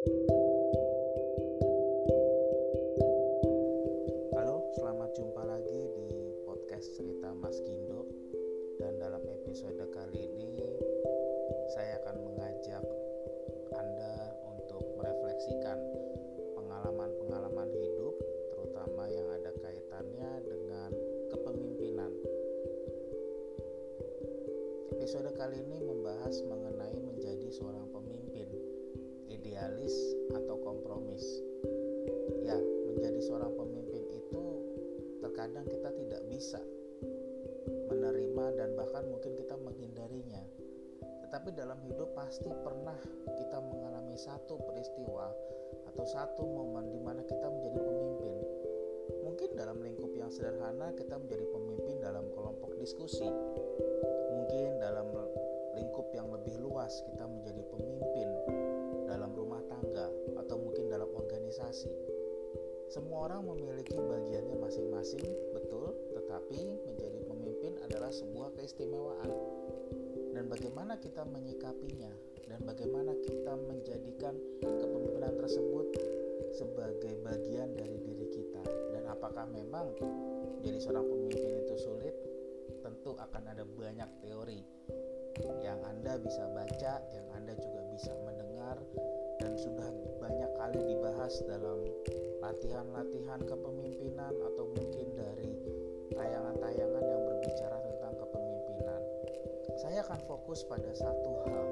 Halo, selamat jumpa lagi di podcast cerita Mas Gindo. Dan dalam episode kali ini Saya akan mengajak Anda untuk merefleksikan Pengalaman-pengalaman hidup Terutama yang ada kaitannya dengan kepemimpinan. Episode kali ini membahas mengenai menjadi seorang pemimpin Idealis atau kompromis Ya, menjadi seorang pemimpin itu terkadang kita tidak bisa menerima dan bahkan mungkin kita menghindarinya. Tetapi dalam hidup pasti pernah kita mengalami satu peristiwa atau satu momen di mana kita menjadi pemimpin. Mungkin dalam lingkup yang sederhana kita menjadi pemimpin dalam kelompok diskusi. Mungkin dalam lingkup yang lebih luas kita menjadi pemimpin organisasi semua orang memiliki bagiannya masing-masing, betul, tetapi menjadi pemimpin adalah sebuah keistimewaan. Dan bagaimana kita menyikapinya dan bagaimana kita menjadikan kepemimpinan tersebut sebagai bagian dari diri kita. Dan apakah memang jadi seorang pemimpin itu sulit? Tentu akan ada banyak teori yang Anda bisa baca, yang Anda dalam latihan-latihan kepemimpinan atau mungkin dari tayangan-tayangan yang berbicara tentang kepemimpinan. Saya akan fokus pada satu hal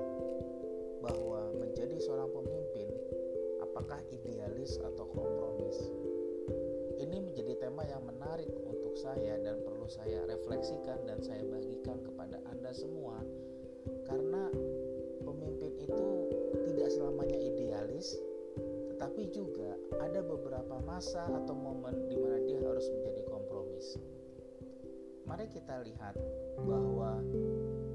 bahwa menjadi seorang pemimpin apakah idealis atau kompromis. Ini menjadi tema yang menarik untuk saya dan perlu saya refleksikan dan saya bagikan kepada Anda semua karena pemimpin itu tidak selamanya idealis tetapi juga ada beberapa masa atau momen di mana dia harus menjadi kompromis. Mari kita lihat bahwa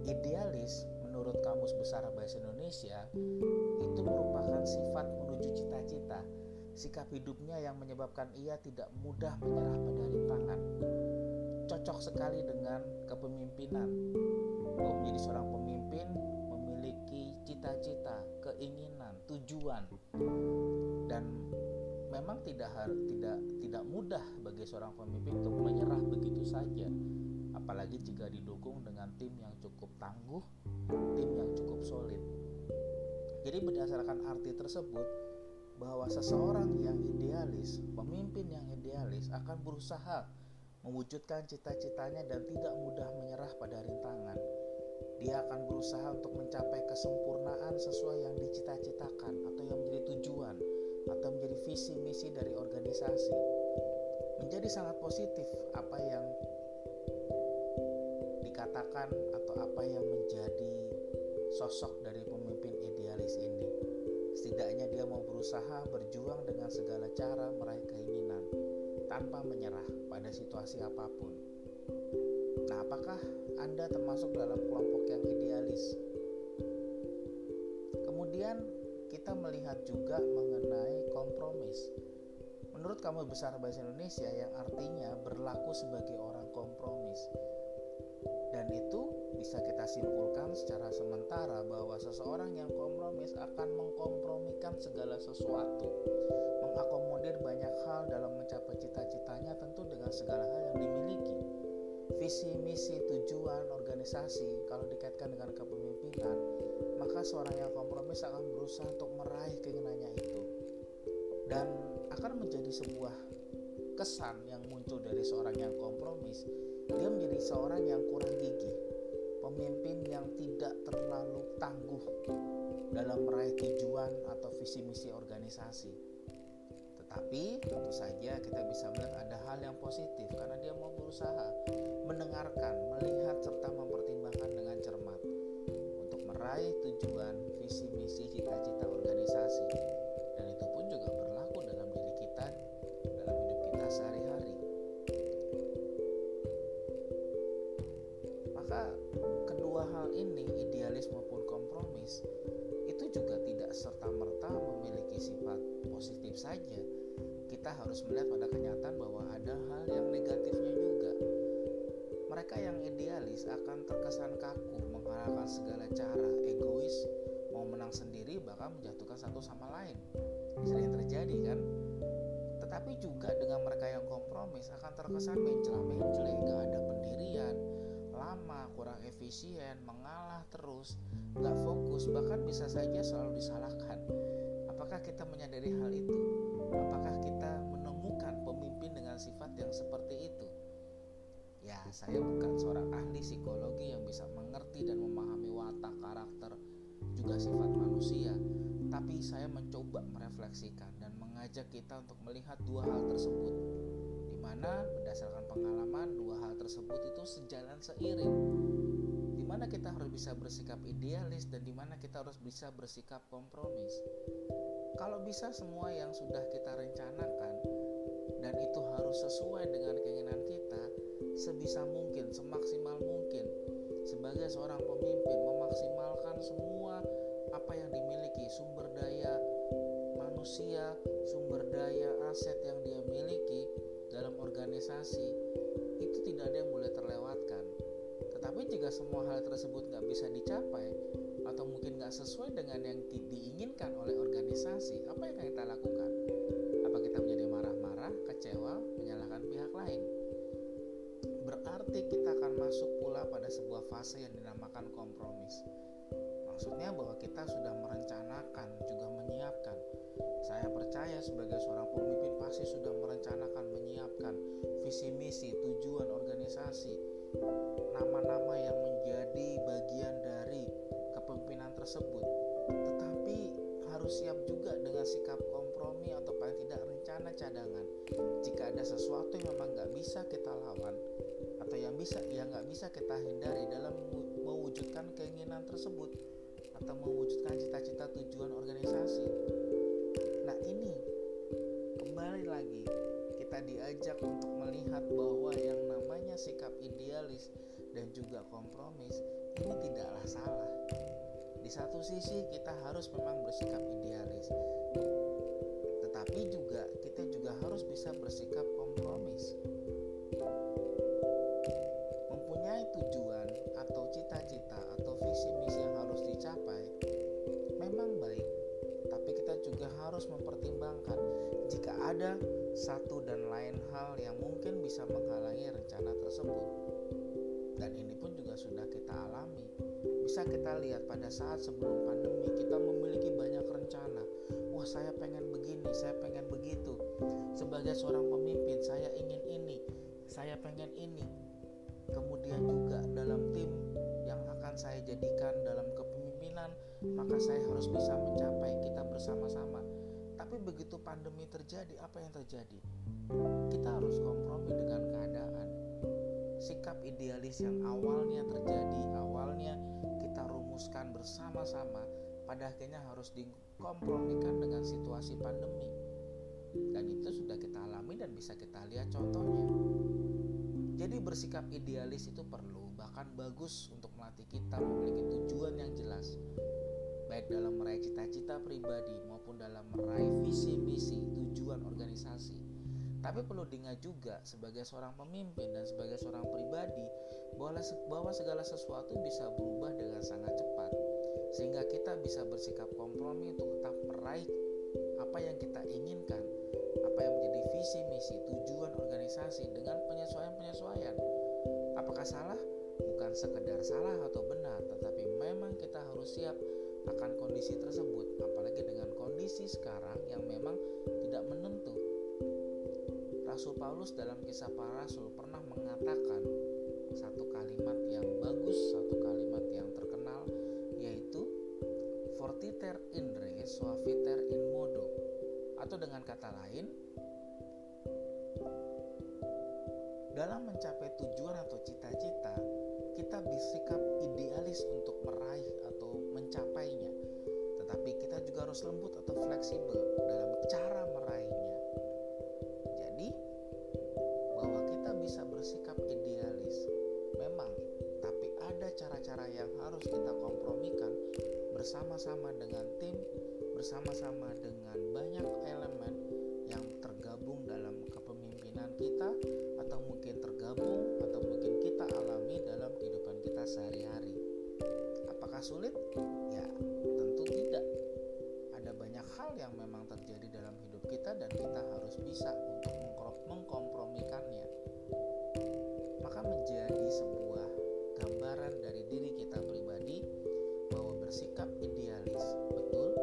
idealis menurut Kamus Besar Bahasa Indonesia itu merupakan sifat menuju cita-cita, sikap hidupnya yang menyebabkan ia tidak mudah menyerah pada rintangan. Cocok sekali dengan kepemimpinan. Bahwa menjadi seorang pemimpin cita-cita, keinginan, tujuan. Dan memang tidak tidak tidak mudah bagi seorang pemimpin untuk menyerah begitu saja. Apalagi jika didukung dengan tim yang cukup tangguh tim yang cukup solid. Jadi berdasarkan arti tersebut bahwa seseorang yang idealis pemimpin yang idealis akan berusaha mewujudkan cita-citanya dan tidak mudah menyerah pada rintangan dia akan berusaha untuk mencapai kesempurnaan sesuai yang dicita-citakan atau yang menjadi tujuan atau menjadi visi misi dari organisasi. Menjadi sangat positif apa yang dikatakan atau apa yang menjadi sosok dari pemimpin idealis ini. Setidaknya dia mau berusaha berjuang dengan segala cara meraih keinginan tanpa menyerah pada situasi apa pun. Apakah Anda termasuk dalam kelompok yang idealis? Kemudian kita melihat juga mengenai kompromis. Menurut kamu besar bahasa Indonesia yang artinya berlaku sebagai orang kompromis. Dan itu bisa kita simpulkan secara sementara bahwa seseorang yang kompromis akan mengkompromikan segala sesuatu, mengakomodir banyak hal dalam mencapai cita-citanya tentu dengan segala hal yang dimiliki. Visi, misi, tujuan, organisasi kalau dikaitkan dengan kepemimpinan maka seorang yang kompromis akan berusaha untuk meraih keinginannya itu. Dan akan menjadi sebuah kesan yang muncul dari seorang yang kompromis. Dia menjadi seorang yang kurang gigih pemimpin yang tidak terlalu tangguh dalam meraih tujuan atau visi misi organisasi tetapi tentu saja kita bisa melihat ada hal yang positif karena dia mau berusaha mendengarkan, melihat serta mempertimbangkan dengan cermat meraih tujuan, visi misi, cita-cita organisasi. Dan itu pun juga berlaku dalam diri kita, dalam hidup kita sehari-hari. Maka kedua hal ini, idealis maupun kompromis, itu juga tidak serta-merta memiliki sifat positif saja. Kita harus melihat pada kenyataan bahwa ada hal yang negatifnya juga. Mereka yang idealis akan terkesan kaku menghalalkan segala cara, egois, mau menang sendiri bakal menjatuhkan satu sama lain. Sering terjadi kan? Tetapi juga dengan mereka yang kompromis akan terkesan mencela-mencela gak ada pendirian lama kurang efisien mengalah terus gak fokus bahkan bisa saja selalu disalahkan. Apakah kita menyadari hal itu apakah kita menemukan pemimpin dengan sifat yang seperti itu? Ya saya bukan seorang ahli psikologi yang bisa mengerti dan memahami watak karakter juga sifat manusia. Tapi saya mencoba merefleksikan dan mengajak kita untuk melihat dua hal tersebut. Di mana berdasarkan pengalaman dua hal tersebut itu sejalan seiring. Di mana kita harus bisa bersikap idealis dan di mana kita harus bisa bersikap kompromis kalau bisa semua yang sudah kita rencanakan dan itu harus sesuai dengan keinginan kita sebisa mungkin semaksimal mungkin sebagai seorang pemimpin memaksimalkan semua apa yang dimiliki sumber daya manusia sumber daya aset yang dia miliki dalam organisasi itu tidak ada yang boleh terlewatkan. Tetapi jika semua hal tersebut nggak bisa dicapai atau mungkin nggak sesuai dengan yang diinginkan oleh organisasi apa yang kita lakukan? Apa kita menjadi marah-marah kecewa menyalahkan pihak lain? Berarti kita akan masuk pula pada sebuah fase yang dinamakan kompromis. Maksudnya bahwa kita sudah merencanakan juga menyiapkan. Saya percaya sebagai seorang pemimpin pasti sudah merencanakan menyiapkan visi misi, tujuan cadangan. Jika ada sesuatu yang memang nggak bisa kita lawan atau yang bisa yang nggak bisa kita hindari dalam mewujudkan keinginan tersebut atau mewujudkan cita-cita tujuan organisasi. Nah, ini kembali lagi kita diajak untuk melihat bahwa yang namanya sikap idealis dan juga kompromis ini tidaklah salah. Di satu sisi kita harus memang bersikap idealis. Tetapi juga satu dan lain hal yang mungkin bisa menghalangi rencana tersebut. Dan ini pun juga sudah kita alami. Bisa kita lihat pada saat sebelum pandemi kita memiliki banyak rencana. Wah, saya pengen begini, saya pengen begitu. Sebagai seorang pemimpin, saya ingin ini, saya pengen ini. Kemudian juga dalam tim yang akan saya jadikan dalam kepemimpinan, maka saya harus bisa mencapai kita bersama-sama. Tapi begitu pandemi terjadi, apa yang terjadi? Kita harus kompromi dengan keadaan. Sikap idealis yang awalnya terjadi, awalnya kita rumuskan bersama-sama, pada akhirnya harus dikompromikan dengan situasi pandemi. Dan itu sudah kita alami dan bisa kita lihat contohnya. Jadi bersikap idealis itu perlu, bahkan bagus untuk melatih kita memiliki tujuan yang jelas. Baik dalam meraih cita-cita pribadi maupun dalam meraih visi misi tujuan organisasi. Tapi perlu diingat juga sebagai seorang pemimpin dan sebagai seorang pribadi bahwa segala sesuatu bisa berubah dengan sangat cepat. Sehingga kita bisa bersikap kompromi untuk tetap meraih apa yang kita inginkan, apa yang menjadi visi misi tujuan organisasi dengan penyesuaian-penyesuaian. Apakah salah? Bukan sekedar salah atau benar, tetapi memang kita harus siap akan kondisi tersebut, apalagi dengan kondisi sekarang yang memang tidak menentu. Rasul Paulus dalam kisah para rasul pernah mengatakan satu kalimat yang bagus, satu kalimat yang terkenal yaitu fortiter in res suaviter in modo atau dengan kata lain dalam mencapai tujuan atau cita-cita kita bersikap idealis untuk meraih atau mencapainya. Tetapi kita juga harus lembut atau fleksibel dalam cara meraihnya. Jadi bahwa kita bisa bersikap idealis memang tapi ada cara-cara yang harus kita kompromikan bersama-sama dengan tim bersama-sama dengan banyak elemen sulit? Ya, tentu tidak. yang memang terjadi dalam hidup kita dan kita harus bisa untuk mengkompromikannya. Maka menjadi sebuah gambaran dari diri kita pribadi bahwa bersikap idealis betul,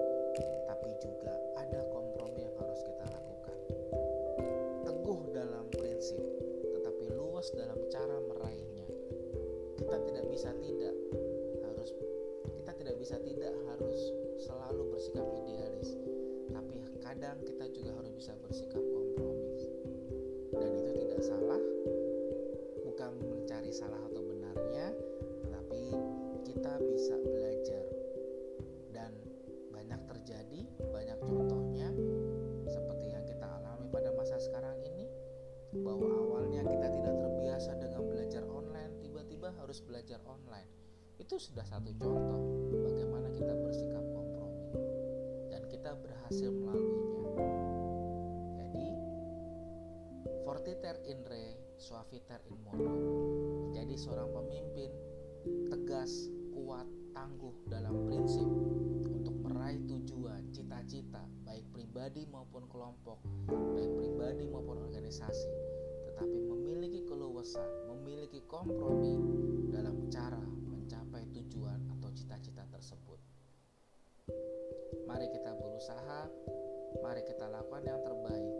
tapi juga ada kompromi yang harus kita lakukan. Teguh dalam prinsip, tetapi luas dalam cara meraihnya. Kita tidak bisa tidak bisa tidak harus selalu bersikap idealis, tapi kadang kita juga harus bisa bersikap kompromis. Dan itu tidak salah, bukan mencari salah atau benarnya, tetapi kita bisa belajar. Dan banyak terjadi, banyak contohnya seperti yang kita alami pada masa sekarang ini bahwa awalnya kita tidak terbiasa dengan belajar online, tiba-tiba harus belajar online. Itu sudah satu contoh kita bersikap kompromi dan kita berhasil melaluinya. Jadi, fortiter in re, suaviter in modo. Jadi seorang pemimpin tegas, kuat, tangguh dalam prinsip untuk meraih tujuan, cita-cita, baik pribadi maupun kelompok, baik pribadi maupun organisasi, tetapi memiliki keluasan, memiliki kompromi dalam berusaha, mari kita lakukan yang terbaik